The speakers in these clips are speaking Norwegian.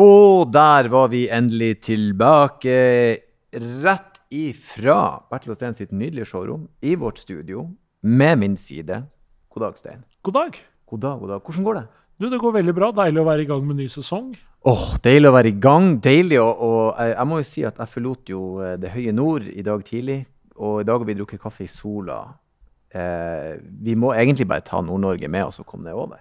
Og der var vi endelig tilbake. Rett ifra Bertil Osten sitt nydelige showrom i vårt studio, med min side. God dag, Stein. God dag. God dag, god dag. Hvordan går det? Du, Det går veldig bra. Deilig å være i gang med ny sesong. Åh, Deilig å være i gang. Deilig å og jeg, jeg må jo si at jeg forlot jo eh, det høye nord i dag tidlig. Og i dag har vi drukket kaffe i sola. Eh, vi må egentlig bare ta Nord-Norge med oss og komme ned over.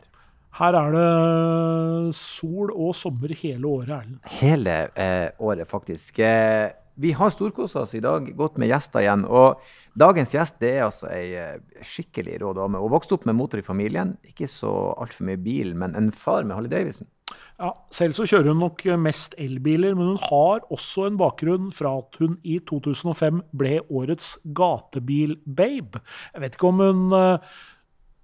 Her er det sol og sommer hele året, Erlend. Hele eh, året, faktisk. Eh, vi har storkosa oss i dag, gått med gjester igjen. Og dagens gjest det er altså ei eh, skikkelig rå dame. Hun vokste opp med motor i familien. Ikke så altfor mye bil, men en far med Harley Davidson. Ja, selv så kjører hun nok mest elbiler, men hun har også en bakgrunn fra at hun i 2005 ble årets gatebil-babe. Jeg vet ikke om hun eh,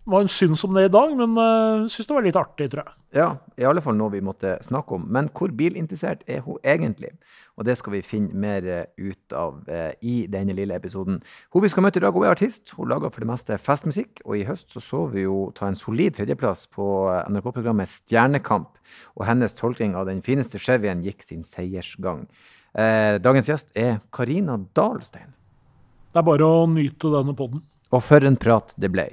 hva hun syns om det i dag, men uh, syns det var litt artig, tror jeg. Ja, i alle fall noe vi måtte snakke om. Men hvor bilinteressert er hun egentlig? Og det skal vi finne mer eh, ut av uh, i denne lille episoden. Hun vi skal møte i dag, hun er artist. Hun lager for det meste festmusikk. Og i høst så, så vi jo ta en solid tredjeplass på NRK-programmet Stjernekamp. Og hennes tolkning av den fineste Chevyen gikk sin seiersgang. Uh, dagens gjest er Karina Dahlstein. Det er bare å nyte denne poden. Og for en prat det ble.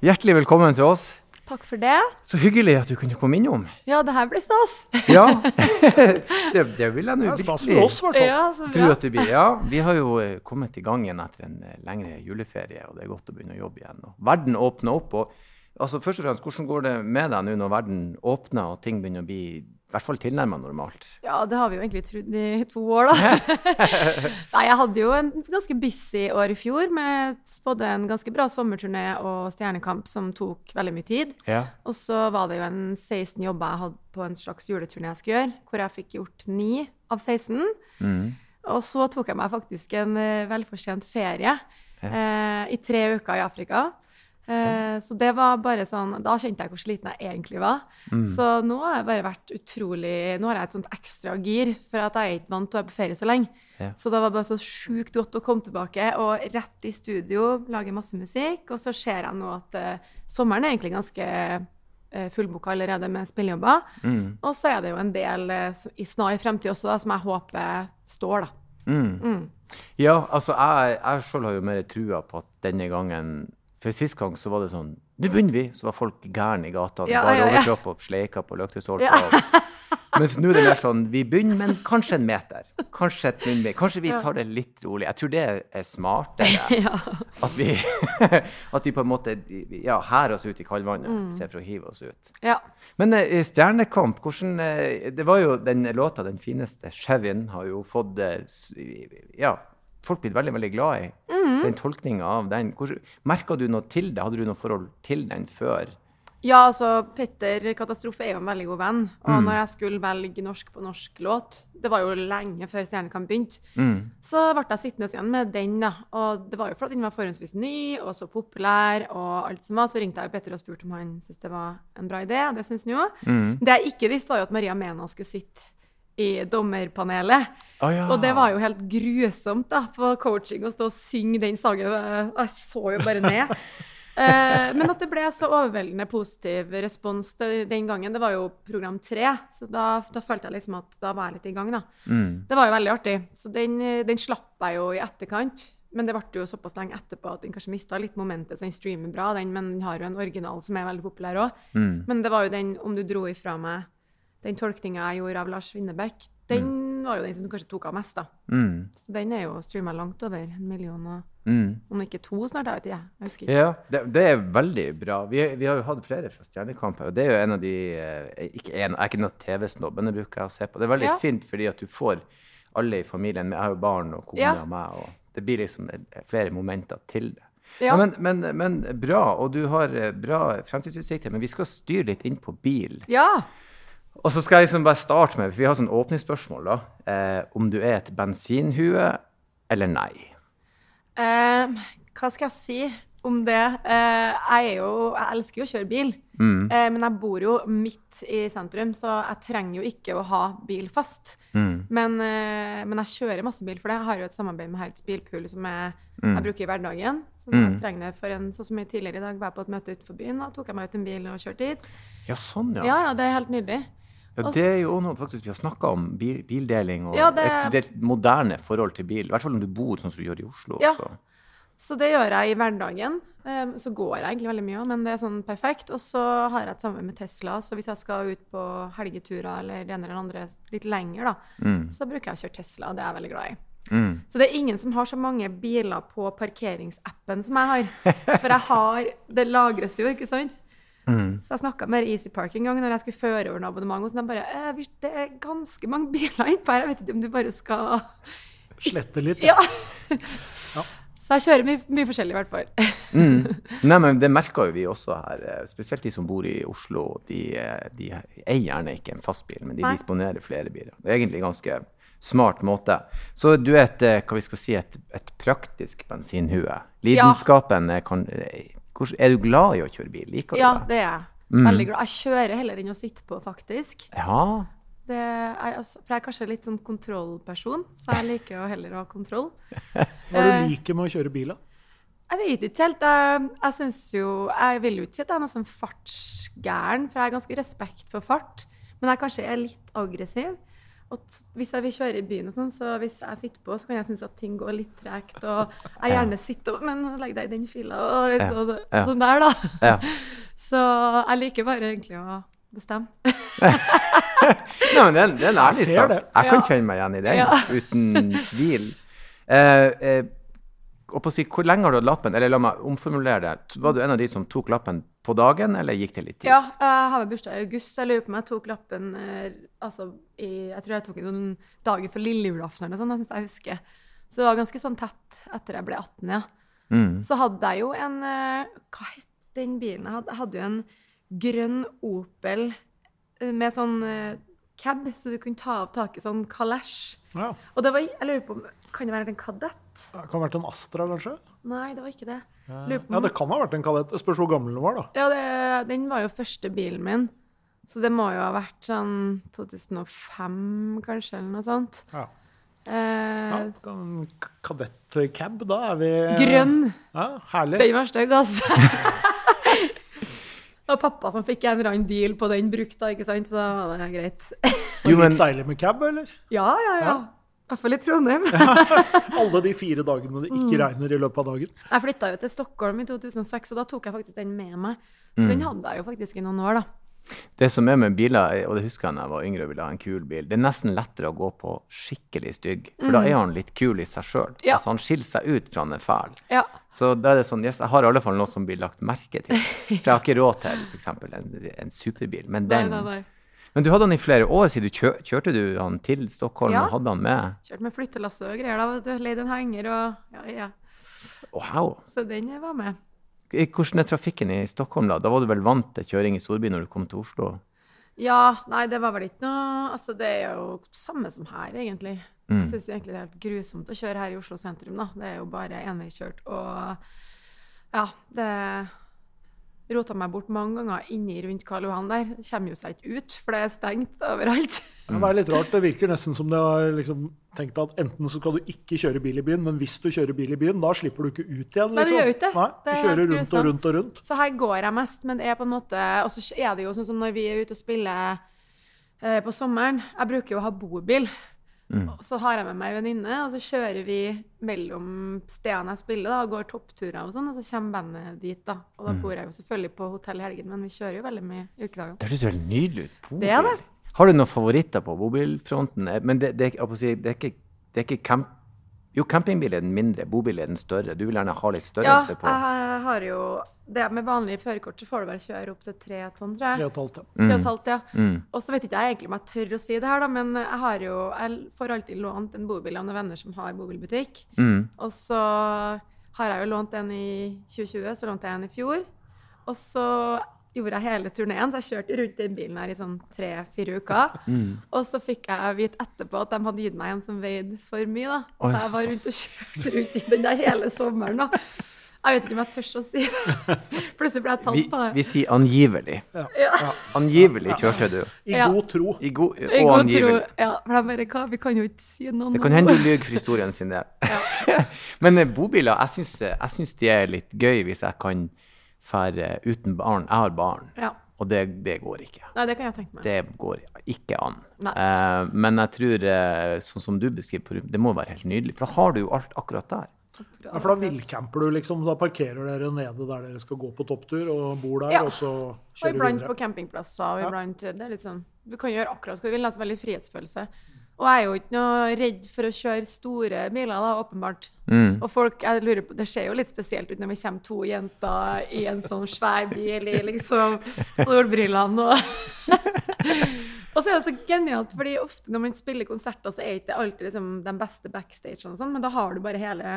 Hjertelig velkommen til oss. Takk for det. Så hyggelig at du kunne komme innom. Ja, det her blir stas. Ja, det, det vil jeg nå er stas for oss. Ja, tro at det blir. Ja, vi har jo eh, kommet i gang igjen etter en eh, lengre juleferie, og det er godt å begynne å jobbe igjen. Og verden åpner opp. og altså Først og fremst, hvordan går det med deg nå når verden åpner og ting begynner å bli i hvert fall tilnærmet normalt? Ja, det har vi jo egentlig trodd i to år, da. Nei, jeg hadde jo en ganske busy år i fjor med både en ganske bra sommerturné og Stjernekamp som tok veldig mye tid. Ja. Og så var det jo en 16 jobber jeg hadde på en slags juleturné jeg skulle gjøre, hvor jeg fikk gjort 9 av 16. Mm. Og så tok jeg meg faktisk en eh, velfortjent ferie eh, i tre uker i Afrika. Eh, så det var bare sånn Da kjente jeg hvor sliten jeg egentlig var. Mm. Så nå har jeg bare vært utrolig Nå har jeg et sånt ekstra gir, for at jeg er ikke vant til å være på ferie så lenge. Ja. Så det var bare så sjukt godt å komme tilbake og rett i studio, lage masse musikk. Og så ser jeg nå at uh, sommeren er egentlig ganske uh, fullboka allerede med spillejobber. Mm. Og så er det jo en del eh, i snar fremtid også da, som jeg håper står, da. Mm. Mm. Ja, altså jeg, jeg selv har jo mer trua på at denne gangen For sist gang så var det sånn Nå begynner vi! Så var folk gærne i gatene. Ja, bare overkropp og sleika på løktestolper. Ja. Mens nå er det mer sånn Vi begynner, men kanskje en meter. Kanskje et millimeter. Kanskje vi tar det litt rolig. Jeg tror det er smartere. Ja. At vi, at vi på en måte ja, hærer oss ut i kaldvannet Mm. istedenfor å hive oss ut. ja. Men uh, Stjernekamp, hvordan uh, Det var jo den låta, den fineste Chevyen, har jo fått uh, Ja, folk blitt veldig, veldig glad i. Den tolkninga av den. Merka du noe til det? Hadde du noe forhold til den før? Ja, altså, Petter Katastrofe er jo en veldig god venn. Og Mm. når jeg skulle velge norsk på norsk låt, det var jo lenge før Stjernekamp begynte, Mm. så ble jeg sittende igjen med den. da. Og det var jo fordi den var forholdsvis ny og så populær, og alt som var. Så ringte jeg Petter og spurte om han syntes det var en bra idé, det syns han jo. Mm. Det jeg ikke visste, var jo at Maria Mena skulle sitte i dommerpanelet. Oh, ja. Og det var jo helt grusomt da, på coaching å stå og synge den sangen. Jeg så jo bare ned. Eh, men at det ble så overveldende positiv respons den gangen, det var jo program tre. Så da, da følte jeg liksom at da var jeg litt i gang, da. Mm. Det var jo veldig artig. Så den, den slapp jeg jo i etterkant. Men det ble jo såpass lenge etterpå at den kanskje mista litt momentet, så den streamer bra, den, men den har jo en original som er veldig populær òg. Mm. Men det var jo den, om du dro ifra meg den tolkninga jeg gjorde av Lars Winnebekk, den var jo den som du kanskje tok av mest, da. Mm. Så den er jo streama langt over en million, og Mm. om ikke to snart, jeg vet ikke. Jeg husker ikke. Ja, det, det er veldig bra. Vi, vi har jo hatt flere fra Stjernekamp her, og det er jo en av de eh, ikke en, Jeg er ikke noen TV-snobb, men det bruker jeg å se på. Det er veldig Ja. fint fordi at du får alle i familien med. Jeg har jo barn og kone Ja. og meg, og det blir liksom eh, flere momenter til det. Ja. Men, men, men bra, og du har eh, bra fremtidsutsikter. Men vi skal styre litt inn på bil. Ja! Og så skal jeg liksom bare starte med, for vi har sånn åpningsspørsmål, da. Eh, om du er et bensinhue eller nei. Eh, hva skal jeg si? om det. Eh, jeg er jo Jeg elsker jo å kjøre bil, Mm. eh, men jeg bor jo midt i sentrum, så jeg trenger jo ikke å ha bil fast. Mm. Men, eh, men jeg kjører masse bil, for det. Jeg har jo et samarbeid med Hertz Bilpool som jeg, Mm. jeg bruker i hverdagen. Så Mm. jeg trenger det for en, sånn som jeg tidligere i dag var jeg på et møte utenfor byen. Da tok jeg meg ut en bil og kjørte dit. Ja, sånn, ja. Ja, ja, det er helt nydelig. Ja, det er jo noe faktisk vi har snakka om, bil, bildeling og Ja, det- et, det er moderne forhold til bil. I hvert fall om du bor sånn som du gjør i Oslo. Ja. Så. Så det gjør jeg i hverdagen. Eh, Så går jeg egentlig veldig mye òg, men det er sånn perfekt. Og så har jeg et samarbeid med Tesla, så hvis jeg skal ut på helgeturer eller det ene eller andre litt lenger, da, Mm. så bruker jeg å kjøre Tesla, og det er jeg veldig glad i. Mm. Så det er ingen som har så mange biler på parkeringsappen som jeg har. For jeg har Det lagres jo, ikke sant? Mm. Så jeg snakka med Easy Park en gang når jeg skulle føre over en abonnement. Og så de bare eh, Det er ganske mange biler innpå her, jeg vet ikke om du bare skal Slette litt. Ja. Så jeg kjører mye, mye forskjellig, i hvert fall. Mm. Nei, men det merker jo vi også her. eh, Spesielt de som bor i Oslo. De, eh, de eier gjerne ikke en fast bil, men de Nei. disponerer flere biler. Det er egentlig en ganske smart måte. Så du er et, hva vi skal si, et, et praktisk bensinhue. Lidenskapen er kan, Er du glad i å kjøre bil? Liker du Ja, det? det er jeg. Mm. Veldig glad. Jeg kjører heller enn å sitte på, faktisk. Ja. Det er, altså, for jeg er kanskje litt sånn kontrollperson, så jeg liker jo heller å ha kontroll. Hva er det Eh. du liker med å kjøre bil, da? Jeg vet ikke helt. Jeg, jeg syns jo Jeg vil jo ikke si at jeg er noe sånn fartsgæren, for jeg har ganske respekt for fart. Men jeg kanskje er litt aggressiv. Og hvis jeg vil kjøre i byen, og sånn, så hvis jeg sitter på, så kan jeg synes at ting går litt tregt. Og jeg gjerne sitter og Men legg deg i den fila, og litt Ja, sånn, ja. sånn der, da. ja. Så jeg liker bare egentlig å bestemme. Nei, men det er, en- ærlig sak. Jeg kan kjenne meg igjen i den, Ja. uten tvil. Uh, eh, og på å si, hvor lenge har du hatt lappen? Eller la meg omformulere det. Var du en av de som tok lappen på dagen, eller gikk det litt tid? Ja, jeg har bursdag i august, så jeg lurer på om jeg tok lappen eh, altså, i, Jeg tror jeg tok den dager dagen for lille julaften eller noe sånt. Jeg synes jeg husker. Så det var ganske sånn tett etter jeg ble 18, ja. Mm. Så hadde jeg jo en eh, Hva het den bilen jeg hadde? Jeg hadde jo en grønn Opel eh, med sånn cab, så du kunne ta av taket sånn kalesj. Ja. Og det var Jeg lurer på om Kan det være en kadett? Det kan ha vært en Astra, kanskje? Nei, det var ikke det. Ja, ja det kan ha vært en kadett. Spørs hvor gammel den var, da. Ja, det, den var jo første bilen min. Så det må jo ha vært sånn 2005, kanskje, eller noe sånt. Ja. Eh, Ja, Kadett-cab, da er vi grønn. Ja, herlig. Den var stygg, altså. Det var pappa som fikk en eller annen deal på den brukt, da, ikke sant? Så var det greit. Jo, men- deilig med cab, eller? Ja, ja, ja. Ja. Hvert fall i Trondheim. Alle de fire dagene det Mm. ikke regner i løpet av dagen. Jeg flytta jo til Stockholm i 2006, og da tok jeg faktisk den med meg. Så den hadde jeg jo faktisk i noen år, da. Det som er med biler, og det husker jeg da jeg var yngre og ville ha en kul bil, det er nesten lettere å gå på skikkelig stygg, for da er han litt kul i seg sjøl. Mm. Ja. Altså, han skiller seg ut fra han er fæl. Ja. Så da er det sånn, yes, jeg har i alle fall noe som blir lagt merke til. For jeg har ikke råd til f.eks. En, en superbil, men Nei, nei, nei. Men du hadde han i flere år siden. Du kjør, kjørte du han til Stockholm Ja. og hadde han med? Kjørte med flyttelasse og greier, da. Leide en henger og Ja, ja. Wow. Så den var med. Hvordan er trafikken i Stockholm, da? Da var du vel vant til kjøring i storby når du kom til Oslo? Ja, nei, det var vel ikke noe Altså, det er jo samme som her, egentlig. Mm. Jeg syns egentlig det er helt grusomt å kjøre her i Oslo sentrum, da. Det er jo bare enveiskjørt. Og ja, det rota meg bort mange ganger inni rundt Karl Johan der. Kommer jo seg ikke ut, for det er stengt overalt. Mm. Det er litt rart. Det virker nesten som de har liksom tenkt at enten så skal du ikke kjøre bil i byen, men hvis du kjører bil i byen, da slipper du ikke ut igjen. Liksom. Nei, du gjør ikke det. Nei, Det du er kjører rundt og rundt og rundt. Så her går jeg mest, men det er på en måte Og så er det jo sånn som når vi er ute og spiller eh, på sommeren. Jeg bruker jo å ha bobil. Mm. Og Så har jeg med meg ei venninne, og så kjører vi mellom stedene jeg spiller, da, og går toppturer og sånn, og så kommer bandet dit, da. Og da Mm. bor jeg jo selvfølgelig på hotell i helgen, men vi kjører jo veldig mye i ukedager. Det høres veldig nydelig ut. Bobil. Det er det. Har du noen favoritter på bobilfronten? Eh, Men det, det, si, det er ikke, det er ikke camp... Jo, campingbil er den mindre, bobil er den større. Du vil gjerne ha litt Ja, størrelse på jeg har jo det Med vanlige førerkort så får du bare kjøre opp til tre tonn, tror Tre jeg. og et halvt, ja. Tre og et halvt, ja. mm. Og så vet ikke jeg egentlig om jeg tør å si det her, da, men jeg har jo Jeg får alltid lånt en bobil av noen venner som har bobilbutikk. Mm. Og så har jeg jo lånt en i 2020, så lånte jeg en i fjor. Og så gjorde jeg hele turneen, så jeg kjørte rundt den bilen her i sånn tre-fire uker. Mm. Og så fikk jeg vite etterpå at de hadde gitt meg en som veide for mye, da. Så jeg var rundt og kjørte rundt i den der hele sommeren, da. Jeg vet ikke om jeg tør å si det. Plutselig ble jeg tatt Vi, på det. vi sier angivelig. Ja. Angivelig kjørte du. I Ja. god tro. I god, I og god tro. Ja, for jeg bare, hva? Vi kan jo ikke si noe Det kan hende du lyver for historien sin del. Men eh, bobiler, jeg syns, jeg syns de er litt gøy hvis jeg kan fære uten barn. Jeg har barn, Ja. og det, det går ikke. Nei, det kan jeg tenke meg. Det går ikke an. Eh, men jeg tror, uh, sånn som du beskriver, det må være helt nydelig. For da har du jo alt akkurat der. Ja, for da villcamper du, liksom. Da parkerer dere nede der dere skal gå på topptur, og bor der, Ja. og så kjører Og kjører iblant på campingplasser. og Ja. iblant, det er litt sånn, Du kan gjøre akkurat hva du vil. Det er veldig frihetsfølelse. Og jeg er jo ikke noe redd for å kjøre store biler, da, åpenbart. Mm. Og folk, jeg lurer på, Det ser jo litt spesielt ut når vi kommer to jenter i en sånn svær bil i liksom solbrillene og Og så er det så genialt, fordi ofte når man spiller konserter, så er ikke det alltid liksom den beste backstage og sånn, men da har du bare hele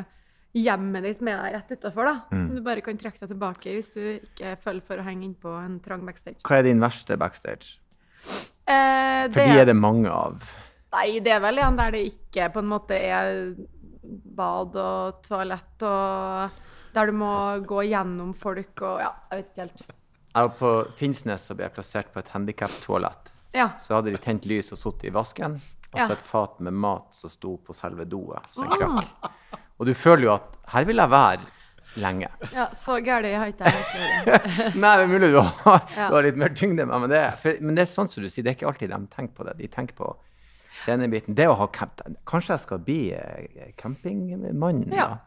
hjemmet ditt med deg rett utafor. Mm. Som du bare kan trekke deg tilbake i hvis du ikke føler for å henge innpå en trang backstage. Hva er din verste backstage? Eh, For de er det mange av. Nei, det er vel en der det ikke på en måte er bad og toalett og Der du må gå gjennom folk og Ja, jeg vet ikke helt. Jeg var på Finnsnes og ble plassert på et handikaptoalett. Ja. Så hadde de tent lys og sittet i vasken, og så Ja. et fat med mat som sto på selve doet, som en krakk. Og du føler jo at her vil jeg være lenge. ja så gæren har ikke jeg. Nei, det er mulig du har, du har litt mer tyngde enn meg, men det, for, men det er sånn som du sier, det er ikke alltid de tenker på det. De tenker på scenebiten. Det å ha camp Kanskje jeg skal bli eh, campingmann? Ja.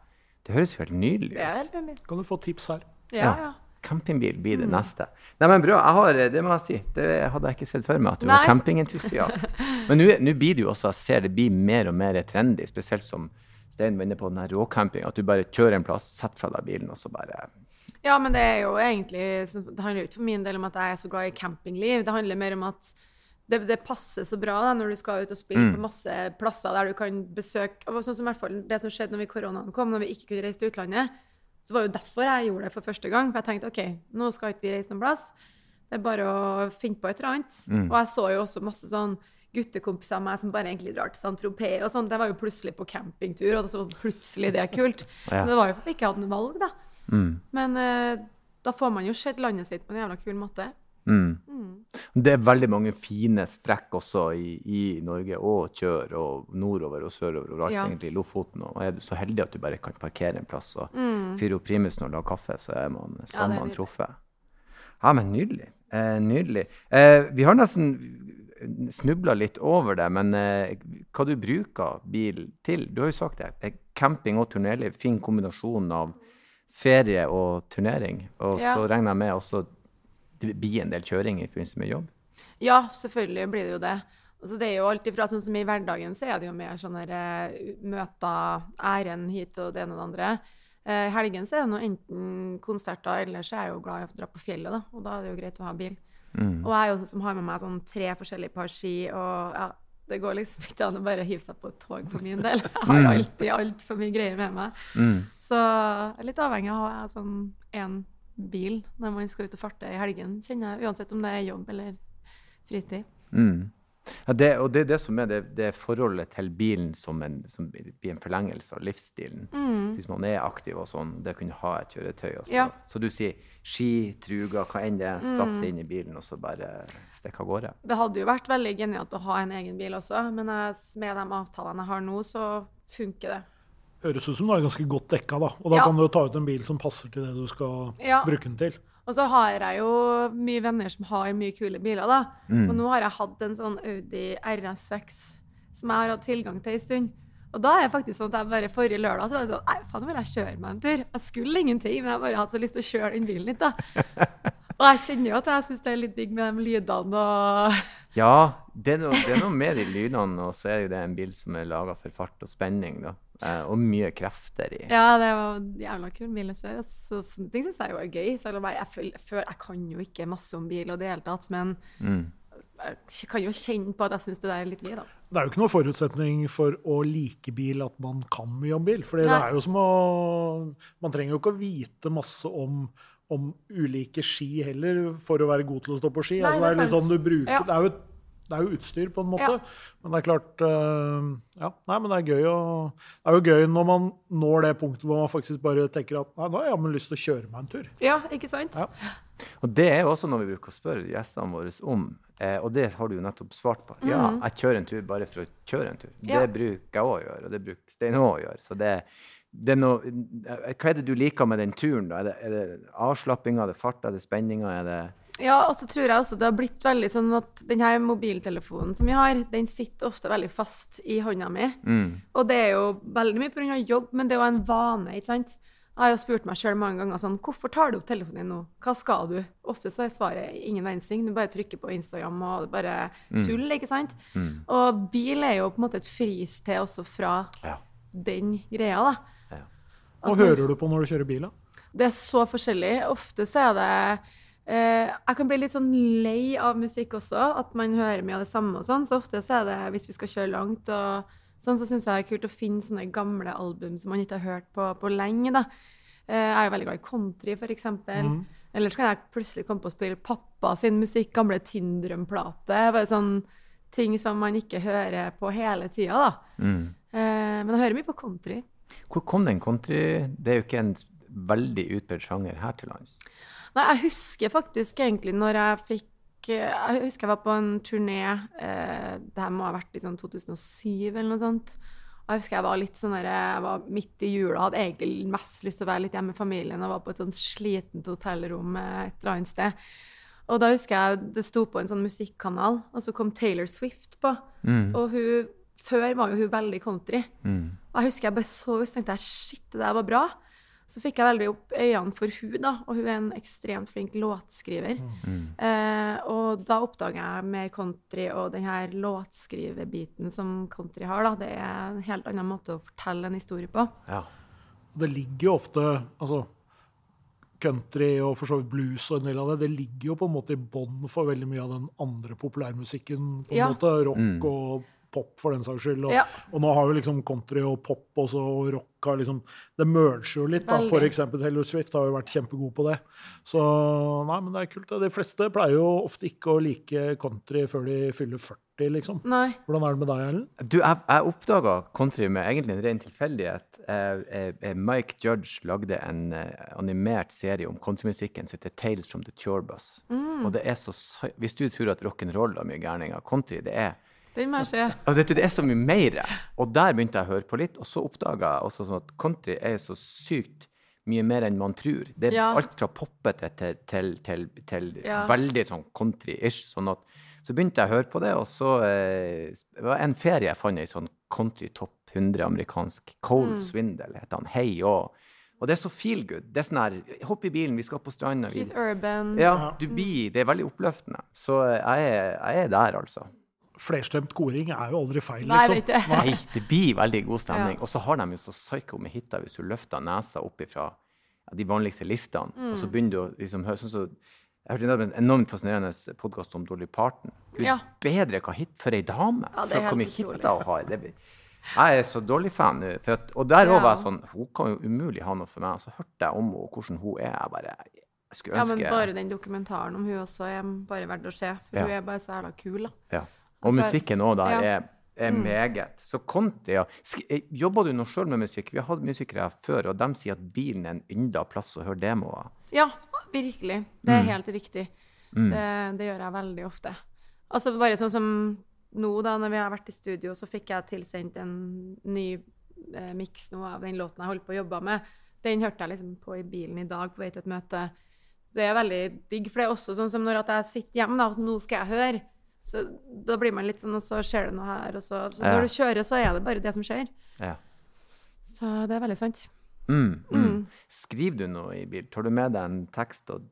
Det høres jo helt nydelig ut. Kan du få tips her? Ja, ja. Campingbil blir Mm. det neste. Nei, men bra. Har, det må jeg si. Det hadde jeg ikke sett for meg, at du var campingentusiast. Men nå blir det jo også, jeg ser det blir mer og mer trendy, spesielt som Stein var inne på den her råcamping, at du bare kjører en plass, setter fra deg bilen, og så bare Ja, men det er jo egentlig Det handler jo ikke for min del om at jeg er så glad i campingliv. Det handler mer om at det, det passer så bra da, når du skal ut og spille Mm. på masse plasser der du kan besøke og sånn som i hvert fall Det som skjedde når vi koronaen kom, når vi ikke kunne reise til utlandet, så var jo derfor jeg gjorde det for første gang. For jeg tenkte OK, nå skal ikke vi reise noen plass. Det er bare å finne på et eller annet. Mm. Og jeg så jo også masse sånn guttekompiser av meg som bare egentlig drar til Saint-Tropez og sånn. Det var jo plutselig på campingtur, og så plutselig det er kult. Ja. Men det var jo fordi jeg ikke hadde noe valg, da. mm, Men uh, da får man jo sett landet sitt på en jævla kul måte. Mm. Mm. Det er veldig mange fine strekk også i, i Norge, og Kjør og nordover og sørover og alt Ja. egentlig, Lofoten. Og er du så heldig at du bare kan parkere en plass og Mm. fyre opp primusen og lage kaffe, så er man, så Ja, er man truffet. Ja, men nydelig. Eh, nydelig. Eh, vi har nesten snubla litt over det, men eh, hva du bruker bil til? Du har jo sagt det. eh, Camping og turnéliv. Fin kombinasjon av ferie og turnering. Og Ja. så regner jeg med også det blir en del kjøring i forbindelse med jobb. Ja, selvfølgelig blir det jo det. Altså, det er jo alt ifra, sånn som I hverdagen så er det jo mer sånne eh, møter, ærend hit og det ene og det andre. Eh, I helgen så er det nå enten konserter, eller så er jeg jo glad i å dra på fjellet, da. Og da er det jo greit å ha bil. Mm. Og jeg er jo sånn som har med meg sånn tre forskjellige par ski, og ja, det går liksom ikke an å bare hive seg på et tog for min del. Jeg har Mm. alltid altfor mye greier med meg. Mm. Så jeg er litt avhengig av å ha sånn én bil når man skal ut og farte i helgen, kjenner jeg, uansett om det er jobb eller fritid. Mm. Ja, det, og det er det som er det, det forholdet til bilen som, en, som blir en forlengelse av livsstilen. Mm. Hvis man er aktiv og sånn, det å kunne ha et kjøretøy. Og så, Ja. så du sier ski, truger, hva enn det er, stapp Mm. det inn i bilen og så bare stikk av gårde. Det hadde jo vært veldig genialt å ha en egen bil også, men jeg, med de avtalene jeg har nå, så funker det. Høres ut som du er ganske godt dekka, da. Og da Ja. kan du jo ta ut en bil som passer til det du skal Ja. bruke den til. Og så har jeg jo mye venner som har mye kule biler, da. Mm. Og nå har jeg hatt en sånn Audi RS6 som jeg har hatt tilgang til en stund. Og da er det faktisk sånn at jeg bare forrige lørdag så var det sånn Nei, faen, nå vil jeg kjøre meg en tur. Jeg skulle ingenting, men jeg bare hadde så lyst til å kjøre den bilen litt, da. Og jeg kjenner jo at jeg syns det er litt digg med de lydene og Ja, det er, noe, det er noe med de lydene, og så er jo det en bil som er laga for fart og spenning, da. Eh, og mye krefter i. Ja, det var jævla kul bil å kjøre. Så sånne ting syns jeg jo er gøy. Selv om jeg, jeg, føler, jeg, jeg kan jo ikke masse om bil og det hele tatt, men Mm. jeg kan jo kjenne på at jeg syns det der er litt gøy, da. Det er jo ikke noen forutsetning for å like bil at man kan mye om bil. For det er jo som å Man trenger jo ikke å vite masse om, om ulike ski heller for å være god til å stå på ski. Nei, altså, det det er er litt sant. sånn du bruker Ja. Det er jo et det er jo utstyr, på en måte. Ja. Men det er klart øh, Ja, nei, men det er gøy å Det er jo gøy når man når det punktet hvor man faktisk bare tenker at nei, nå har jeg jammen lyst til å kjøre meg en tur. Ja, ikke sant? Ja. Og det er jo også noe vi bruker å spørre gjestene våre om. Eh, og det har du jo nettopp svart på. Ja, jeg kjører en tur bare for å kjøre en tur. Det. Ja. bruker jeg òg å gjøre, og det bruker Stein òg å gjøre. Så det, det er noe eh, Hva er det du liker med den turen, da? Er det, er det avslappinga, er det farta, er det spenninga, er det Ja, og så tror jeg også det har blitt veldig sånn at denne mobiltelefonen som vi har, den sitter ofte veldig fast i hånda mi. mm. Og det er jo veldig mye pga. jobb, men det er jo en vane, ikke sant. Jeg har jo spurt meg sjøl mange ganger sånn Hvorfor tar du opp telefonen din nå? Hva skal du? Ofte så er svaret ingen verdens ting. Du bare trykker på Instagram og det bare tull, ikke sant. Og bil er jo på en måte et fristed også fra Ja. den greia, da. ja. Hva hører du på når du kjører bil? da? Det er så forskjellig. Ofte så er det eh, Jeg kan bli litt sånn lei av musikk også, at man hører mye av det samme og sånn. Så ofte så er det hvis vi skal kjøre langt og sånn, så syns jeg det er kult å finne sånne gamle album som man ikke har hørt på på lenge, da. Uh, jeg er jo veldig glad i country, for eksempel. Eller så kan jeg plutselig komme på å spille pappa sin musikk, gamle Tindrum-plate. Bare sånn ting som man ikke hører på hele tida, da. Mm. Uh, men jeg hører mye på country. Hvor kom den country Det er jo ikke en veldig utbredt sjanger her til lands. Nei, jeg husker faktisk egentlig når jeg fikk eh, Jeg husker jeg var på en turné eh, Det her må ha vært i sånn 2007 eller noe sånt. Og jeg husker jeg var litt sånn der, jeg var midt i jula, hadde egentlig mest lyst til å være litt hjemme med familien og var på et sånt slitent hotellrom eh, et eller annet sted. Og da husker jeg det sto på en sånn musikkanal, og så kom Taylor Swift på. Og hun, før var jo hun veldig country. Mm. Og jeg husker jeg bare så henne og tenkte jeg, shit, det der var bra. Så fikk jeg veldig opp øynene for hun da, og hun er en ekstremt flink låtskriver. Eh, og da oppdaga jeg mer country, og den her låtskriverbiten som country har, da, det er en helt annen måte å fortelle en historie på. Ja. Det ligger jo ofte altså, Country og for så vidt blues og en del av det, det ligger jo på en måte i bånn for veldig mye av den andre populærmusikken. på en Ja. måte, Rock og pop, for den saks skyld. Og, Ja. og nå har jo liksom country og pop også, og rock har liksom Det merger jo litt. da. For eksempel Taylor Swift har jo vært kjempegod på det. Så nei, men det er kult. De fleste pleier jo ofte ikke å like country før de fyller 40, liksom. Nei. Hvordan er det med deg, Erlend? Du, jeg, jeg oppdaga country med egentlig en ren tilfeldighet. Eh, eh, eh, Mike Judge lagde en eh, animert serie om countrymusikken som heter Tales from the Turbus. Mm. Og det er så Hvis du tror at rock'n'roll har mye gærninger, country det er Den må jeg se. Altså, du, det er så mye mer. Og der begynte jeg å høre på litt, og så oppdaga jeg også sånn at country er så sykt mye mer enn man tror. Det er Ja. alt fra poppete til, til, til, til Ja. veldig sånn country-ish. Sånn at, så begynte jeg å høre på det, og så eh, Det var en ferie jeg fant ei sånn country topp 100 amerikansk. Cole Swindle heter han. Hei og Og det er så feel good. Det er sånn her Hopp i bilen, vi skal på stranda. Keith Urban. Ja, du blir Det er veldig oppløftende. Så eh, jeg er, jeg er der, altså. Flerstemt koring er jo aldri feil, Nei, liksom. det det. Nei, det blir veldig god stemning. Ja. Og så har de jo så psycho med hita hvis du løfter nesa opp ifra de vanligste listene, og Mm. så begynner du å liksom høre sånn så Jeg hørte en enormt fascinerende podkast om Dolly Parton. Gud, Ja. Bedre hva hit for ei dame! Ja, for hvor mye utrolig. hun har. Det, jeg er så Dolly-fan nå. Og der òg Ja. var jeg sånn Hun kan jo umulig ha noe for meg. Og så hørte jeg om henne, hvordan hun er. Jeg bare jeg skulle Ja, men bare den dokumentaren om hun også er bare verdt å se. For Ja. hun er bare så jævla kul, da. Og musikken òg da, Ja. er, er meget. Så Conti ja. Eh, Jobber du nå sjøl med musikk? Vi har hatt musikere her før, og de sier at bilen er en ynda plass å høre demoer. Ja, virkelig. Det er helt riktig. Det, det gjør jeg veldig ofte. Altså bare sånn som nå, da, når vi har vært i studio, så fikk jeg tilsendt en ny eh, miks nå av den låten jeg holdt på å jobbe med. Den hørte jeg liksom på i bilen i dag på vei til et møte. Det er veldig digg, for det er også sånn som når jeg sitter hjemme, da, nå skal jeg høre. Så da blir man litt sånn, og så skjer det noe her, og så, så Ja. når du kjører, så er det bare det som skjer. Ja. Så det er veldig sant. Mm, mm. Skriver du noe i bil? Tar du med deg en tekst og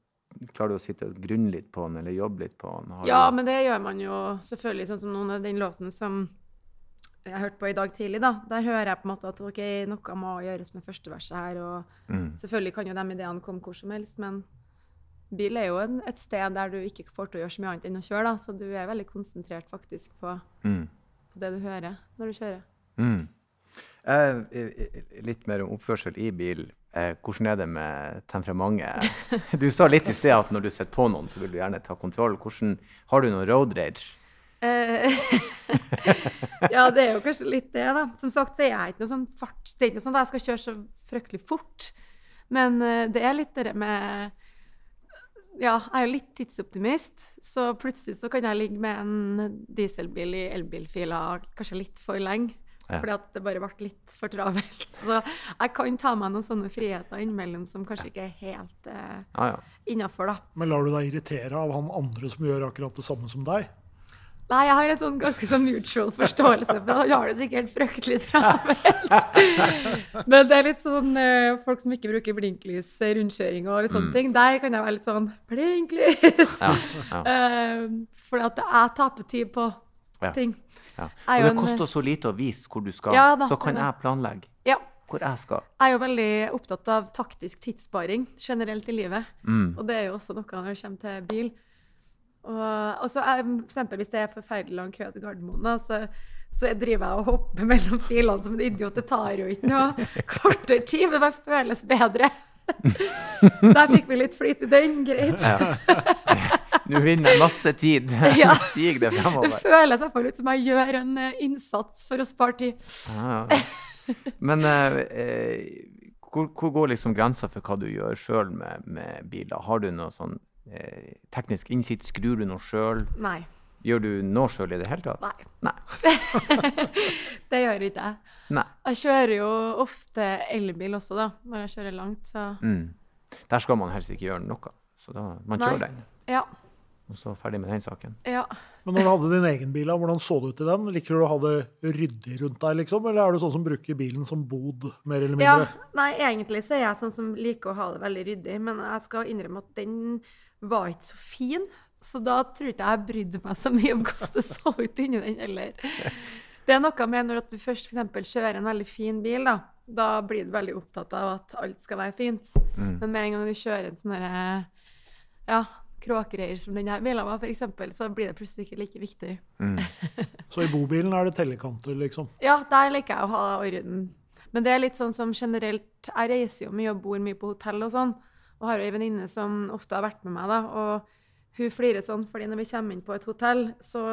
klarer du å sitte og grunne litt på den, eller jobbe litt på den? Har Ja, du... men det gjør man jo selvfølgelig, sånn som noen av den låten som jeg hørte på i dag tidlig, da. Der hører jeg på en måte at ok, noe må gjøres med første verset her, og Mm. selvfølgelig kan jo de ideene komme hvor som helst, men bil er jo en, et sted der du ikke får til å gjøre så mye annet enn å kjøre, da, så du er veldig konsentrert faktisk på, Mm. på det du hører når du kjører. Mm. Eh, litt mer om oppførsel i bil. Eh, hvordan er det med temperamentet? Du sa litt i sted at når du sitter på noen, så vil du gjerne ta kontroll. Hvordan, har du noen road rage? Eh, ja, det er jo kanskje litt det, da. Som sagt så er jeg ikke noe sånn fart Det er ikke noe sånn at jeg skal kjøre så fryktelig fort. Men eh, det er litt det med Ja, jeg er jo litt tidsoptimist, så plutselig så kan jeg ligge med en dieselbil i elbilfila kanskje litt for lenge. Ja. Fordi at det bare ble litt for travelt. Så jeg kan ta meg noen sånne friheter innimellom som kanskje ikke er helt eh, Ja, ja. innafor, da. Men lar du deg irritere av han andre som gjør akkurat det samme som deg? Nei, jeg har en sånn ganske sånn mutual forståelse, men han har det sikkert fryktelig travelt. Men det er litt sånn eh, folk som ikke bruker blinklys, eh, rundkjøring og litt sånne ting. Der kan jeg være litt sånn blinklys! ja, ja. Eh, fordi at jeg taper tid på ting. ja. Og det koster så lite å vise hvor du skal, da, så kan jeg planlegge Ja. hvor jeg skal. Jeg er jo veldig opptatt av taktisk tidssparing generelt i livet. Mm. Og det er jo også noe når det kommer til bil. Og, så er, for eksempel hvis det er forferdelig lang kø til Gardermoen, så, så jeg driver jeg og hopper mellom filene som en idiot. Det tar jo ikke noe kortere tid, men det bare føles bedre. Der fikk vi litt flyt i den, greit. Du vinner masse tid. Ja. Sig det Det føles i hvert fall ut som jeg gjør en eh, innsats for å spare tid. Ja, ja. Men eh, eh, hvor, hvor går liksom grensa for hva du gjør sjøl med, med biler? Har du noe sånn eh, teknisk innsikt? Skrur du noe sjøl? Nei. Gjør du noe sjøl i det hele tatt? Nei. Nei. Det gjør ikke jeg. Nei. Jeg kjører jo ofte elbil også, da, når jeg kjører langt, så Mm. Der skal man helst ikke gjøre noe. Så da, man Nei. kjører den, ja. og så ferdig med den saken. ja. Men når du hadde din egen bil, hvordan så det ut i den? Liker du å ha det ryddig rundt deg, liksom? Eller er du sånn som bruker bilen som bod, mer eller mindre? Ja, nei, egentlig så er jeg sånn som liker å ha det veldig ryddig, men jeg skal innrømme at den var ikke så fin. Så da tror ikke jeg brydde meg så mye om hvordan det så ut inni den heller. Det er noe med når du først for eksempel kjører en veldig fin bil, da, da blir du veldig opptatt av at alt skal være fint. Mm. Men med en gang du kjører en sånn derre ja, kråkereier som denne bilen var, eksempel, så blir det plutselig ikke like viktig. Mm. Så i bobilen er det tellekanter, liksom? Ja, der liker jeg å ha orden. Men det er litt sånn som generelt Jeg reiser jo mye og bor mye på hotell og sånn. Og har jo ei venninne som ofte har vært med meg, da. Og hun flirer sånn, fordi når vi kommer inn på et hotell, så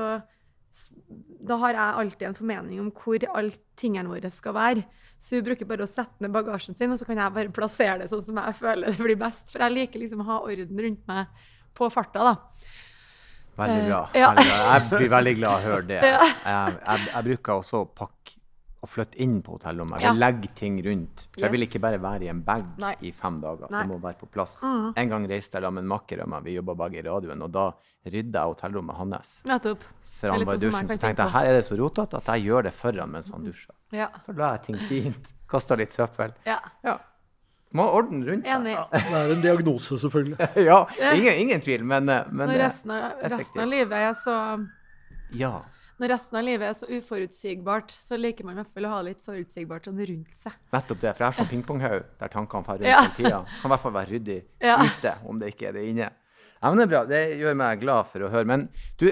da har jeg alltid en formening om hvor alle tingene våre skal være. Så hun bruker bare å sette ned bagasjen sin, og så kan jeg bare plassere det sånn som jeg føler det blir best. For jeg liker liksom å ha orden rundt meg på farta, da. Veldig bra. Eh, ja. veldig bra. Jeg blir veldig glad å høre det. Jeg, jeg, jeg bruker også å pakke og flytte inn på hotellrommet. Jeg Ja. vil legge ting rundt. For jeg vil ikke bare være i en bag Nei. i fem dager. Nei. Det må være på plass. Mm. En gang reiste jeg sammen med en makker av meg, vi jobba begge i radioen, og da rydda jeg hotellrommet hans. Nettopp. Er han var i dusjen. Så tenkte jeg her er det så rotete at jeg gjør det for han mens han dusjer. Ja. Så la jeg ting fint. Kasta litt søppel. ja. Ja. Må ha orden rundt seg. Ja, det er en diagnose, selvfølgelig. Ja, ingen, ingen tvil, men, eh, men Når eh, resten av, resten av livet er så ja. Når resten av livet er så uforutsigbart, så liker man i hvert fall å ha litt forutsigbart sånn rundt seg. Nettopp det. For jeg er sånn pingponghaug der tankene farer rundt Ja. hele tida. Kan i hvert fall være ryddig Ja. ute, om det ikke er det inne. Ja, men det er bra. Det gjør meg glad for å høre. Men du,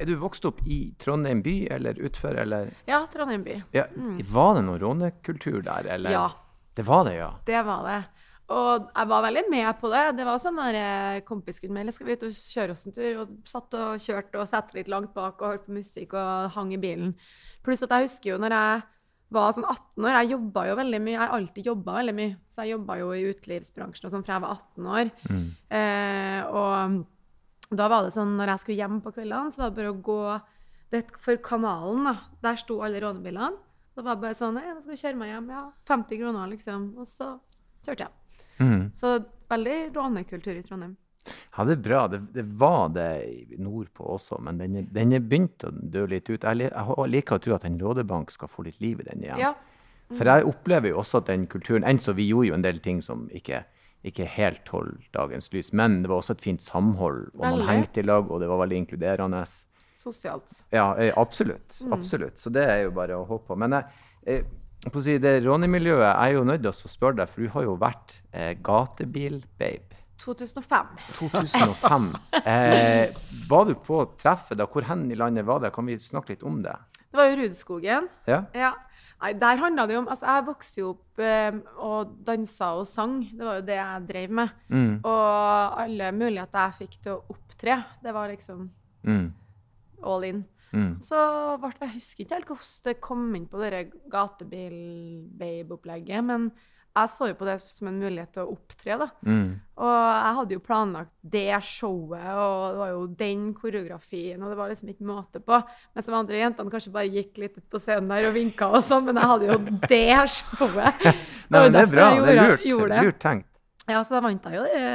er du vokst opp i Trondheim by eller utfor, eller Ja, Trondheim by. ja, Var det noe rånekultur der, eller? Mm. Ja. Det var det, ja. Det var det. Og jeg var veldig med på det. Det var sånn der eh, kompis kunne melde skal vi ut og kjøre oss en tur. Og satt og kjørte og satt litt langt bak og hørte på musikk og hang i bilen. Pluss at jeg husker jo når jeg var sånn 18 år, jeg jobba jo veldig mye. Jeg har alltid jobba veldig mye. Så jeg jobba jo i utelivsbransjen og sånn fra jeg var 18 år. Eh, og da var det sånn når jeg skulle hjem på kveldene, så var det bare å gå det, For kanalen, da, der sto alle rånebilene. Det var bare sånn nå skal vi kjøre meg hjem. Ja, 50 kroner, liksom. Og så kjørte jeg. Mhm. Så veldig rånekultur i Trondheim. Ja, det er bra. Det, det var det nordpå også, men den er, den er begynt å dø litt ut. Jeg, jeg liker å tro at en rådebank skal få litt liv i den igjen. Ja. For jeg opplever jo også at den kulturen Enn så vi gjorde jo en del ting som ikke, ikke helt holdt dagens lys, men det var også et fint samhold, og man Veldig. hengte i lag, og det var veldig inkluderende. Sosialt. Ja, eh, absolutt. Mm. Absolutt. Så det er jo bare å håpe på. Men jeg, eh, si, det rånemiljøet jeg er jo nødt til å spørre deg, for du har jo vært eh, gatebil-babe. 2005. 2005. Eh, var du på treffet da? Hvor hen i landet var det? Kan vi snakke litt om det? Det var jo Rudskogen. Ja? Ja. Nei, der handla det om Altså, jeg vokste jo opp eh, og dansa og sang. Det var jo det jeg drev med. Mm, Og alle muligheter jeg fikk til å opptre, det var liksom mm, all in. Mm. Så ble, jeg husker ikke helt hvordan det kom inn på det gatebil-babe-opplegget, men jeg så jo på det som en mulighet til å opptre, da. Mm. Og jeg hadde jo planlagt det showet, og det var jo den koreografien, og det var liksom ikke måte på. Mens de andre jentene kanskje bare gikk litt ut på scenen der og vinka og sånn, men jeg hadde jo det showet. Nei, men det er bra. Gjorde, Det er lurt. gjorde det. Lurt tenkt. Ja, så da vant jeg jo det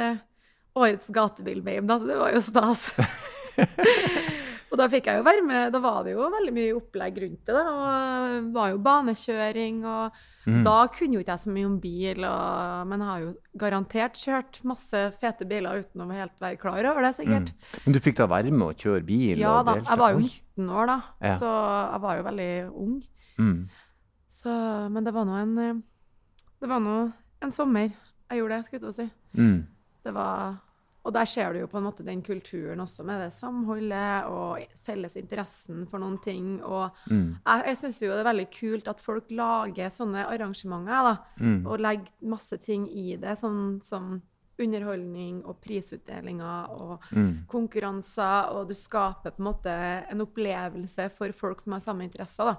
årets gatebil-babe, da, så det var jo stas. og da fikk jeg jo være med. Da var det jo veldig mye opplegg rundt det. da, og det var jo banekjøring, og Mm. da kunne jo ikke jeg så mye om bil, og, men jeg har jo garantert kjørt masse fete biler uten å helt være klar over det, sikkert. Men du fikk da være med å kjøre bil? Ja da, jeg var jo 19 år da, Ja. så jeg var jo veldig ung. Mm. Så, men det var nå en eh, Det var nå en sommer jeg gjorde det, skulle jeg til å si. Mm. Det var, og der ser du jo på en måte den kulturen også, med det samholdet og felles interessen for noen ting. Og Mm. jeg, jeg syns jo det er veldig kult at folk lager sånne arrangementer, da. Mm. Og legger masse ting i det, sånn som underholdning og prisutdelinger og Mm. konkurranser, og du skaper på en måte en opplevelse for folk som har samme interesser, da.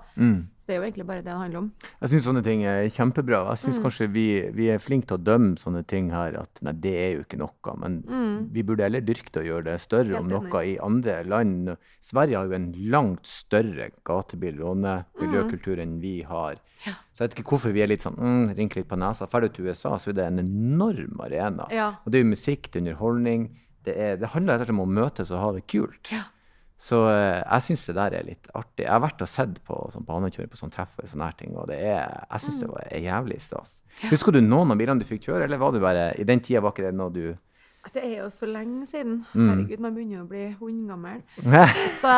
Mm. Det er jo egentlig bare det det handler om. Jeg syns sånne ting er kjempebra. Jeg syns Mm. kanskje vi, vi er flinke til å dømme sånne ting her, at nei, det er jo ikke noe. Men Mm. vi burde heller dyrke til å gjøre det større om noe i andre land. Sverige har jo en langt større gatebil-rånemiljøkultur enn vi har. Ja. Så jeg vet ikke hvorfor vi er litt sånn mm, rynker litt på nesa. Ferdig til USA, så er det en enorm arena. Ja. Og det er jo musikk, det er underholdning. Det, er, det handler rett og slett om å møtes og ha det kult. Ja. Så eh, jeg syns det der er litt artig. Jeg har vært og sett på sånn banekjøring på sånn treff og sånne her ting, og det er, jeg syns det Mm. var jævlig stas. Husker du noen av bilene du fikk kjøre, eller var du bare I den tida var ikke det noe du Det er jo så lenge siden. Mm. Herregud, man begynner jo å bli hundegammel. Så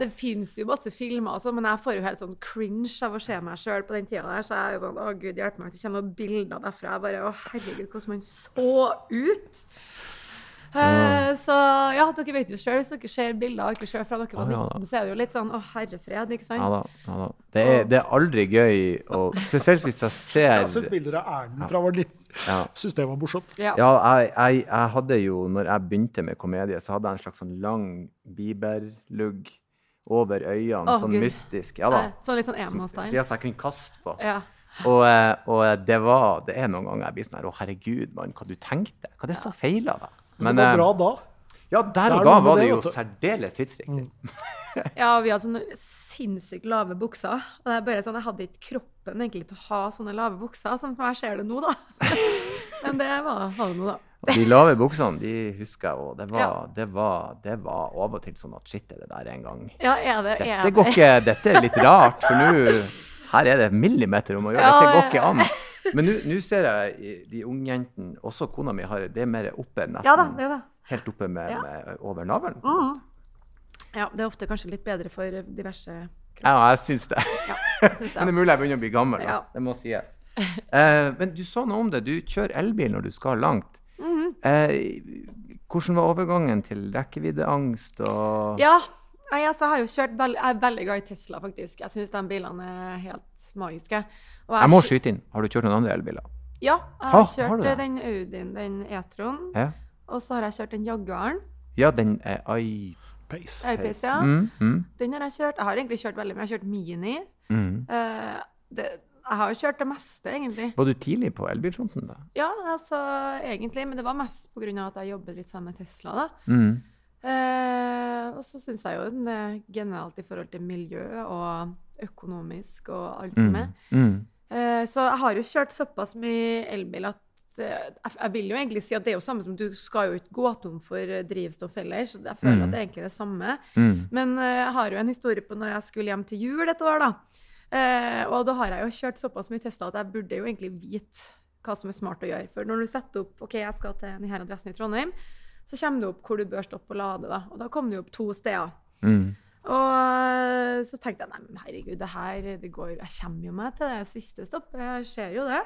det fins jo masse filmer, og sånn, men jeg får jo helt sånn cringe av å se meg sjøl på den tida der. Så jeg er sånn Å, gud hjelpe meg, det kommer noen bilder derfra. Jeg bare Å, herregud, hvordan man så ut. Eh, så ja, dere vet jo sjøl, hvis dere ser bilder av dere sjøl fra dere var Ja, ja, så er det jo litt sånn Å, herre fred, ikke sant? Ja da. Ja, da. Det, er, det er aldri gøy, og spesielt hvis jeg ser Jeg har sett bilder av Erlend fra jeg var 19. ja. Syns det var morsomt. Ja. Ja, jeg, jeg, jeg hadde jo, når jeg begynte med komedie, så hadde jeg en slags sånn lang biberlugg over øynene, oh, sånn Gud. mystisk. Ja da. Eh, Sånn litt sånn Som, emo-style. så jeg kunne kaste på. Ja. Og, eh, og det var Det er noen ganger jeg blir sånn her Å, herregud, mann, hva du tenkte? Hva er det så feil av deg? Men det var eh, bra da. Ja, der er og da var det, det jo særdeles tidsriktig. Ja, vi hadde sånne sinnssykt lave bukser. Og det er bare sånn, Jeg hadde ikke kroppen egentlig til å ha sånne lave bukser, som jeg ser det nå, da. Men det var, var det nå, da. De lave buksene, de husker jeg òg. Det, var- Ja. det, det var av og til sånn at shit, er det der en gang Ja, er det, er Dette går ikke Dette er litt rart, for nå Her er det millimeter om å gjøre. Ja, Dette går ikke an. Men nå- ser jeg de unge jentene, også kona mi, har det er mer oppe, nesten Ja da, det da. helt oppe med, Ja. med over navlen. Mm. Ja, det er ofte kanskje litt bedre for diverse kropper. Ja, jeg syns det. Ja, jeg synes Men det det. er mulig jeg begynner å bli gammel. Da. Det må sies. Uh, men du sa noe om det. Du kjører elbil når du skal langt. Mm -hmm. uh, hvordan var overgangen til rekkeviddeangst og Ja, jeg, altså, jeg har jo kjørt Jeg er veldig glad i Tesla, faktisk. Jeg syns de bilene er helt magiske. Og Jeg må skyte inn. Har du kjørt noen andre elbiler? Ja, jeg har kjørt har den Audien, den E-tron. Ja, Og så har jeg kjørt den Jaguaren. ja den er I-Pace. Aupis, ja. Mm, mm, Den har jeg kjørt. Jeg har egentlig kjørt veldig mye. Jeg har kjørt Mini. mm. Uh, det, jeg har jo kjørt det meste, egentlig. Var du tidlig på elbilfronten, da? Ja, altså egentlig. Men det var mest pga. at jeg jobbet litt sammen med Tesla, da. Mm. Eh, og så syns jeg jo det er genialt i forhold til miljø og økonomisk og alt som er. Mm. Mm. Eh, så jeg har jo kjørt såpass mye elbil at eh, jeg, vil jo egentlig si at det er jo samme som du skal jo ikke gå tom for eh, drivstoff heller, så jeg føler Mm. at det er egentlig det samme. Mm. Men jeg har jo en historie på når jeg skulle hjem til jul et år, da. Og da har jeg jo kjørt såpass mye tester at jeg burde jo egentlig vite hva som er smart å gjøre. For når du setter opp OK, jeg skal til denne adressen i Trondheim, så kommer det opp hvor du bør stoppe og lade. da. Og da kom det opp to steder. Mm. Og eh, så tenkte jeg nei, men herregud, det her det går, jeg kommer jo meg til det siste stoppet. Jeg ser jo det.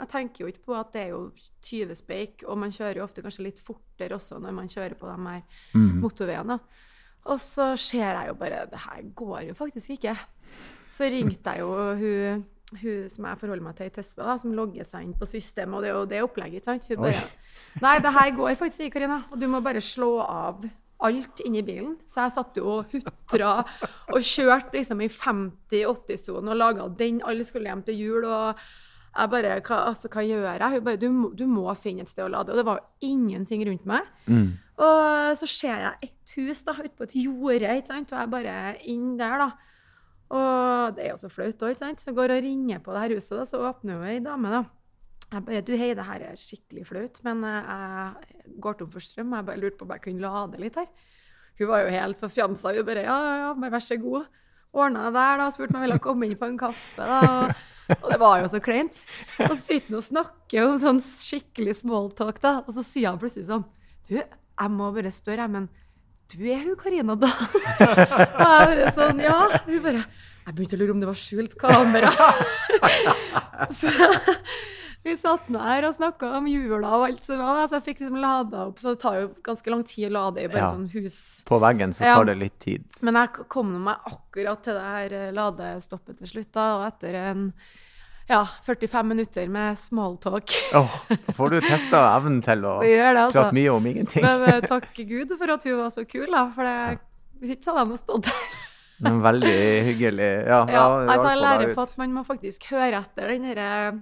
Jeg tenker jo ikke på at det er jo 20 speik, og man kjører jo ofte kanskje litt fortere også når man kjører på de her Mm. motorveiene. Og så ser jeg jo bare Det her går jo faktisk ikke. Så ringte jeg jo hun, hun som jeg forholder meg til i Tesla, da, som logger seg inn på systemet, og det er jo det opplegget. ikke sant? Hun Oi. Nei, det her går faktisk ikke, Karina. Og du må bare slå av alt inni bilen. Så jeg satt jo og hutra og kjørte liksom i 50-80-sonen og laga den. Alle skulle hjem til jul. og jeg bare hva, altså, hva gjør jeg? Hun bare du, du må finne et sted å lade. Og det var jo ingenting rundt meg. Mm. Og så ser jeg et hus da, ute på et jorde, ikke sant? og jeg bare inn der, da. Og det er jo så flaut òg, ikke sant. Så jeg går og ringer på det her huset, da, så åpner jo ei dame, da. Jeg bare Du, hei, det her er skikkelig flaut, men eh, jeg går tom for strøm. Jeg bare lurte på om jeg kunne lade litt her. Hun var jo helt forfjamsa. Hun bare ja, ja, ja, vær så god. Ordna det der, da. Spurte om jeg ville komme inn på en kaffe. da, og, det var jo så kleint. Og så sitter hun og snakker om sånn skikkelig smalltalk, da. Og så sier han plutselig sånn Du, jeg må bare spørre, men du er hun Karina da? Og jeg bare sånn Ja. Hun bare Jeg begynte å lure om det var skjult kamera. så vi satt nå her og snakka om jula og alt som var, så jeg fikk liksom lada opp. Så det tar jo ganske lang tid å lade i bare Ja. sånn hus. På veggen så Ja. tar det litt tid. Men jeg kom meg akkurat til det her eh, ladestoppet til slutt, da, og etter en ja, 45 minutter med smalltalk Oh, da får du testa evnen til å Det det, altså. prate mye om ingenting. Men eh, takk Gud for at hun var så kul, da. For hvis ikke så hadde jeg stått der. Men veldig hyggelig. Ja, Ja, ja, altså, jeg lærer på at man må faktisk høre etter den derre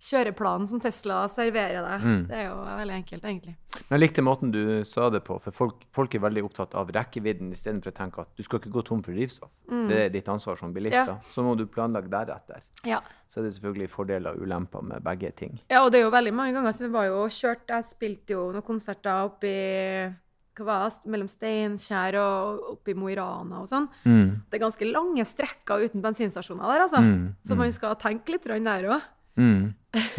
kjøreplanen som Tesla serverer deg. Mm. Det er jo veldig enkelt, egentlig. Men jeg likte måten du sa det på, for folk, folk er veldig opptatt av rekkevidden istedenfor å tenke at du skal ikke gå tom for drivstoff. Det er ditt ansvar som bilist. Mm. Ja. Så må du planlegge deretter. Ja. Så er det selvfølgelig fordeler og ulemper med begge ting. ja, og det er jo veldig mange ganger som vi var jo kjørt Jeg spilte jo noen konserter oppi hva mellom Steinkjer og oppi Mo i Rana og sånn. Mm. Det er ganske lange strekker uten bensinstasjoner der, altså. Mm, Så man skal tenke litt der òg. Mm.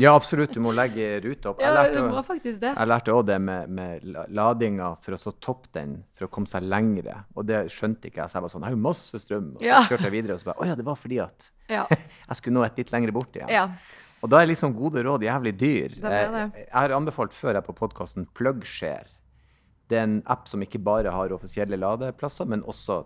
Ja, absolutt. Du må legge ruta opp. Jeg Ja, lærte du jo- må faktisk det. Jeg lærte òg det med, med ladinga for å så toppe den for å komme seg lengre. Og det skjønte ikke jeg. Så jeg var sånn Jeg har jo masse strøm. Og så Ja. kjørte jeg videre, og så bare Å ja, det var fordi at Ja. jeg skulle nå et litt lengre bort igjen. ja. Og da er liksom gode råd jævlig dyr. Det det. Jeg, jeg har anbefalt før jeg på podkasten Plugshare. Det er en app som ikke bare har offisielle ladeplasser, men også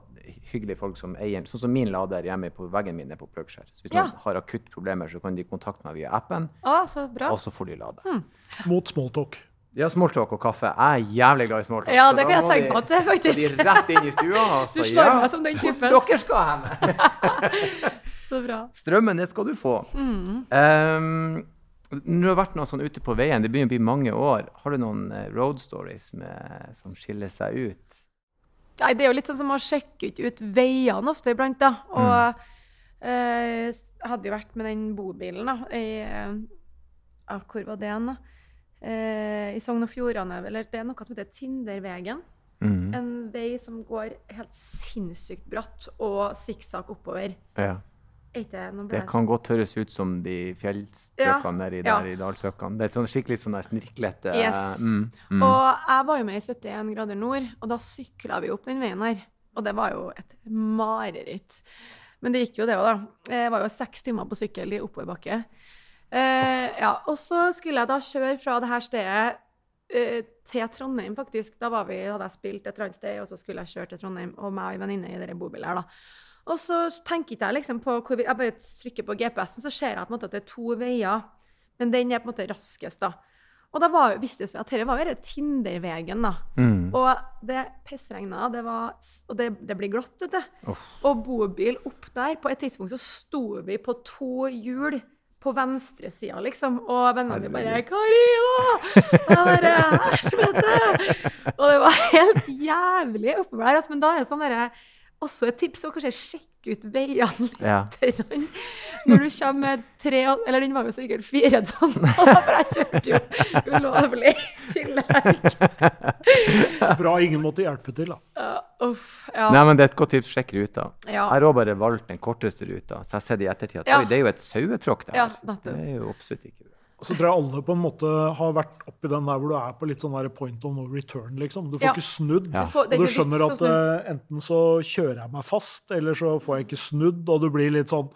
hyggelige folk som eier Sånn som min lader hjemme på veggen min er på Plugshare. Så hvis Ja. noen har akutt problemer, så kan de kontakte meg via appen, Å, så bra. og så får de lade. Hmm. Mot smalltalk. Ja, smalltalk og kaffe. Jeg er jævlig glad i smalltalk. Ja, det kan jeg tenke meg på at det faktisk- Så de rett inn i stua, og Du så slår ja, meg som den typen. dere skal hjem. Så bra. Strømmen, det skal du få. Mm. Um, når du har vært noe sånn ute på veien, det begynner å bli mange år, har du noen eh, road stories med, som skiller seg ut? Nei, det er jo litt sånn som å sjekke ut, ut veiene ofte iblant, da. Og eh, jeg hadde jo vært med den bobilen, da, i eh, ah, Hvor var det hen, da? Eh, I Sogn og Fjordane, eller det er noe som heter Tindervegen. Mm. En vei som går helt sinnssykt bratt og sikksakk oppover. Ja. Det Det kan godt høres ut som de fjellstrøkene Ja. der i Dalsøkene. Det er sånn skikkelig sånn snirklete Yes. mm, mm. Og jeg var jo med i 71 grader nord, og da sykla vi opp den veien her. Og det var jo et mareritt. Men det gikk jo, det òg, da. Jeg var jo seks timer på sykkel i oppoverbakke. Eh, ja, og så skulle jeg da kjøre fra det her stedet eh, til Trondheim, faktisk. Da var vi, hadde jeg spilt et eller annet sted, og så skulle jeg kjøre til Trondheim, og meg og ei venninne i denne bobilen her, da. Og så tenker jeg liksom på hvor vi, Jeg bare trykker på GPS-en, så ser jeg på en måte at det er to veier. Men den er på en måte raskest, da. Og da var, visste vi at dette var denne da. Mm. Og det pissregna, det var Og det, det blir glatt, vet du. Oh. Og bobil opp der På et tidspunkt så sto vi på to hjul på venstre sida, liksom. Og vennene mine bare 'Karina!' Og det var helt jævlig oppå. Altså, men da er det sånn derre Også et tips å kanskje sjekke ut veiene litt. Ja. Når du kommer med tre Eller den var jo sikkert fire tonn, for jeg kjørte jo ulovlig i tillegg. Bra ingen måtte hjelpe til, da. Uh, uff. Ja. Nei, men det er et godt tips. Sjekk ruta. Ja. Jeg har bare valgt den korteste ruta, så jeg har sett i ettertid at Ja. oi, det er jo et sauetråkk der. Ja, det er jo absolutt ikke Så tror jeg alle på en måte har vært oppi den der hvor du er på litt sånn der point of no return, liksom. Du får Ja. ikke snudd. Ja. Du får- det Og du skjønner at eh, enten så kjører jeg meg fast, eller så får jeg ikke snudd, og du blir litt sånn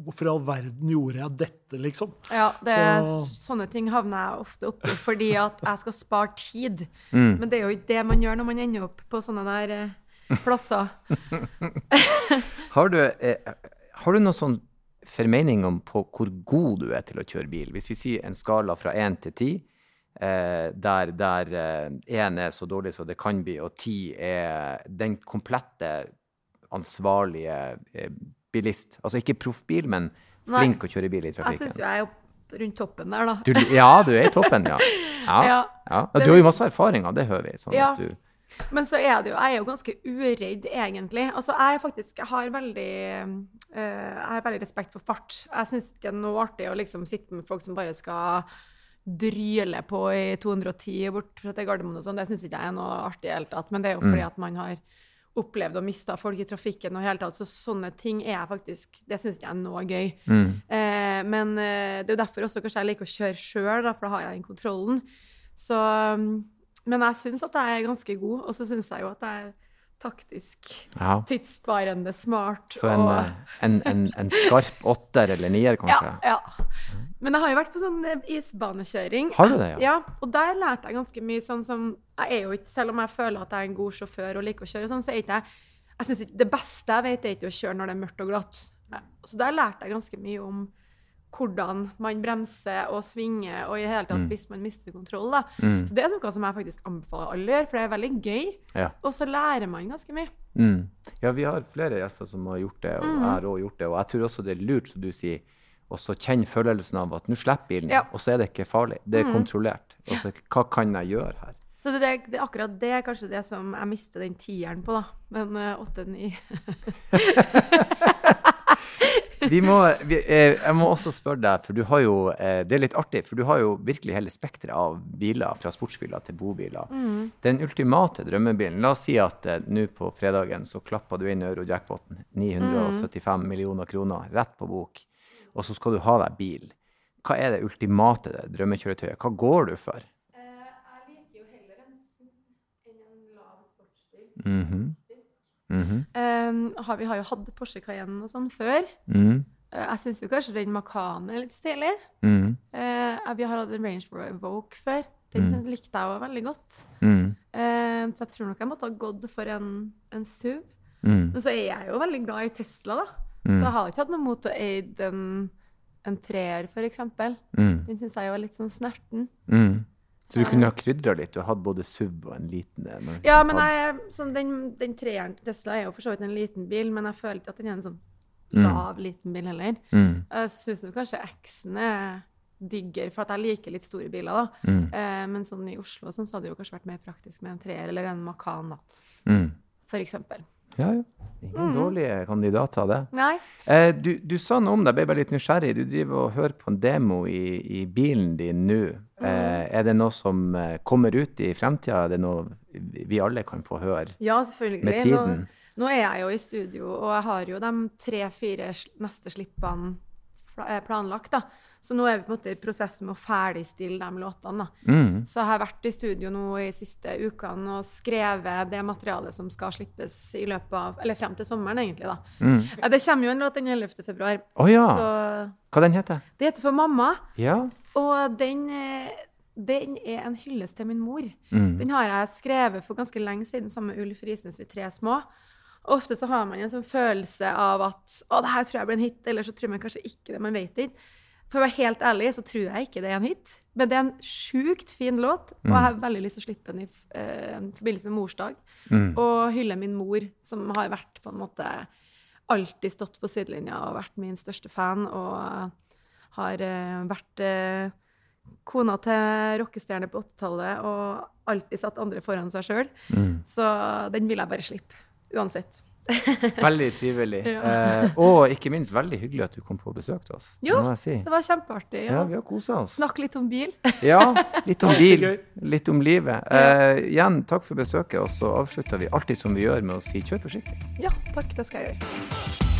Hvorfor i all verden gjorde jeg dette, liksom? Ja, det er, Så- sånne ting havner jeg ofte oppi fordi at jeg skal spare tid. Mm. Men det er jo ikke det man gjør når man ender opp på sånne der eh, plasser. Har du, eh, har du noe sånn formening om på hvor god du er til å kjøre bil? Hvis vi sier en skala fra én til ti, eh, der der én er så dårlig som det kan bli, og ti er den komplette ansvarlige eh, bilist. Altså ikke proffbil, men Nei. flink å kjøre bil i Jeg trafikken. syns jo jeg er rundt toppen der, da. Du, ja, du er i toppen, ja. Ja, Ja. ja. Du har jo masse erfaringer, det hører vi. Sånn Ja. at du, Men så er det jo Jeg er jo ganske uredd, egentlig. Altså, jeg faktisk Jeg har veldig uh, Jeg har veldig respekt for fart. Jeg syns ikke det er noe artig å liksom sitte med folk som bare skal dryle på i 210 bort til Gardermoen og sånn. Det syns ikke jeg er noe artig i det hele tatt. Men det er jo fordi at man har opplevd å miste folk i trafikken og hele tatt. Så sånne ting er jeg faktisk Det syns ikke jeg er noe gøy. mm, Uh, men uh, det er jo derfor også kanskje jeg liker å kjøre sjøl, for da har jeg den kontrollen. Så, um, men jeg syns at jeg er ganske god, og så syns jeg jo at jeg er taktisk ja. tidssparende, smart Så en, og eh, en, en, en skarp åtter eller nier, kanskje? ja, ja. Men jeg har jo vært på sånn eh, isbanekjøring. Har du det, ja? Ja, og der lærte jeg ganske mye sånn som Jeg er jo ikke, selv om jeg føler at jeg er en god sjåfør og liker å kjøre, sånn, så er ikke jeg jeg synes Det beste jeg vet, er ikke å kjøre når det er mørkt og glatt. Så der lærte jeg ganske mye om hvordan man bremser og svinger, og i hele tatt Mm. hvis man mister kontroll. da. Mm, Så det er noe som jeg faktisk anbefaler alle å gjøre, for det er veldig gøy. ja. Og så lærer man ganske mye. Mm. ja, vi har flere gjester som har gjort det, og Mm. jeg har òg gjort det. Og jeg tror også det er lurt, som du sier, å kjenne følelsen av at nå slipper bilen, Ja. og så er det ikke farlig. Det er Mm. kontrollert. så hva kan jeg gjøre her? Så det, det, det, akkurat det er kanskje det som jeg mister den tieren på, da. Men eh, åtte-ni Vi må, vi, eh, jeg må også spørre deg, for du har jo eh, Det er litt artig, for du har jo virkelig hele spekteret av biler, fra sportsbiler til bobiler. Mm. Den ultimate drømmebilen La oss si at eh, nå på fredagen så klappa du inn eurojackpoten. 975 millioner kroner rett på bok. Og så skal du ha deg bil. Hva er det ultimate drømmekjøretøyet? Hva går du for? Jeg liker jo heller en enn en lav sportsbil. Mhm, mhm, har, vi har jo hatt Porsche Cayenne og sånn før. Mm. Uh, jeg syns kanskje den Macan er litt stilig. Mm. Uh, vi har hatt en Range Rover Evoque før. Den Mm. likte jeg òg veldig godt. mhm, Eh, så jeg tror nok jeg måtte ha gått for en, en SUV. mhm, Men så er jeg jo veldig glad i Tesla, da. Mm. Så jeg har ikke hatt noe mot å eie en, en treer, eksempel. mhm, Den syns jeg jo er litt sånn snerten. Så du kunne ha krydra litt? Du har hatt både SUV og en liten en? Ja, men jeg, sånn, den, den treeren Tesla er jo for så vidt en liten bil, men jeg føler ikke at den er en sånn Mm. lav, liten bil heller. Mm. Jeg syns kanskje X-en er digger, for jeg liker litt store biler, da. Mm. Eh, men sånn i Oslo sånn, så hadde det jo kanskje vært mer praktisk med en treer eller en Macan, da, Mm. for eksempel. Ja, ja. Ingen dårlige kandidater, det. Nei. Eh, du, du sa noe om deg, jeg ble bare litt nysgjerrig. Du driver og hører på en demo i, i bilen din nå. Eh, er det noe som eh, kommer ut i fremtida? Er det noe vi alle kan få høre Ja, med tiden? Nå, nå er jeg jo i studio, og jeg har jo de tre-fire neste slippene eh, planlagt, da. Så nå er vi på en måte i prosessen med å ferdigstille de låtene, da. Mm. Så jeg har vært i studio nå i siste ukene og skrevet det materialet som skal slippes i løpet av Eller frem til sommeren, egentlig, da. Mm. Det kommer jo en låt den 11. februar. Å ja. Så Hva den heter det heter For mamma, Ja. Og den, eh, den er en hyllest til min mor. Mm. Den har jeg skrevet for ganske lenge siden sammen med Ulf Risnes i Tre små. Ofte så har man en sånn følelse av at å, det her tror jeg blir en hit, eller så tror man kanskje ikke det. Man vet ikke. For å være helt ærlig så tror jeg ikke det er en hit. Men det er en sjukt fin låt, og jeg har veldig lyst til å slippe den i uh, forbindelse med morsdag. Mm. Og hylle min mor, som har vært på en måte alltid stått på sidelinja og vært min største fan. Og har eh, vært eh, kona til rockestjerne på 80-tallet og alltid satt andre foran seg sjøl. Mm. Så den vil jeg bare slippe. Uansett. Veldig trivelig. Ja. Eh, og ikke minst veldig hyggelig at du kom på besøk til oss. Jo, si. Det var kjempeartig. Ja, Ja. vi har kosa oss. Snakk litt om bil. Ja, litt om bil, litt om livet. Eh, igjen, takk for besøket, og så avslutter vi alltid som vi gjør med å si kjør forsiktig. Ja, takk. Det skal jeg gjøre.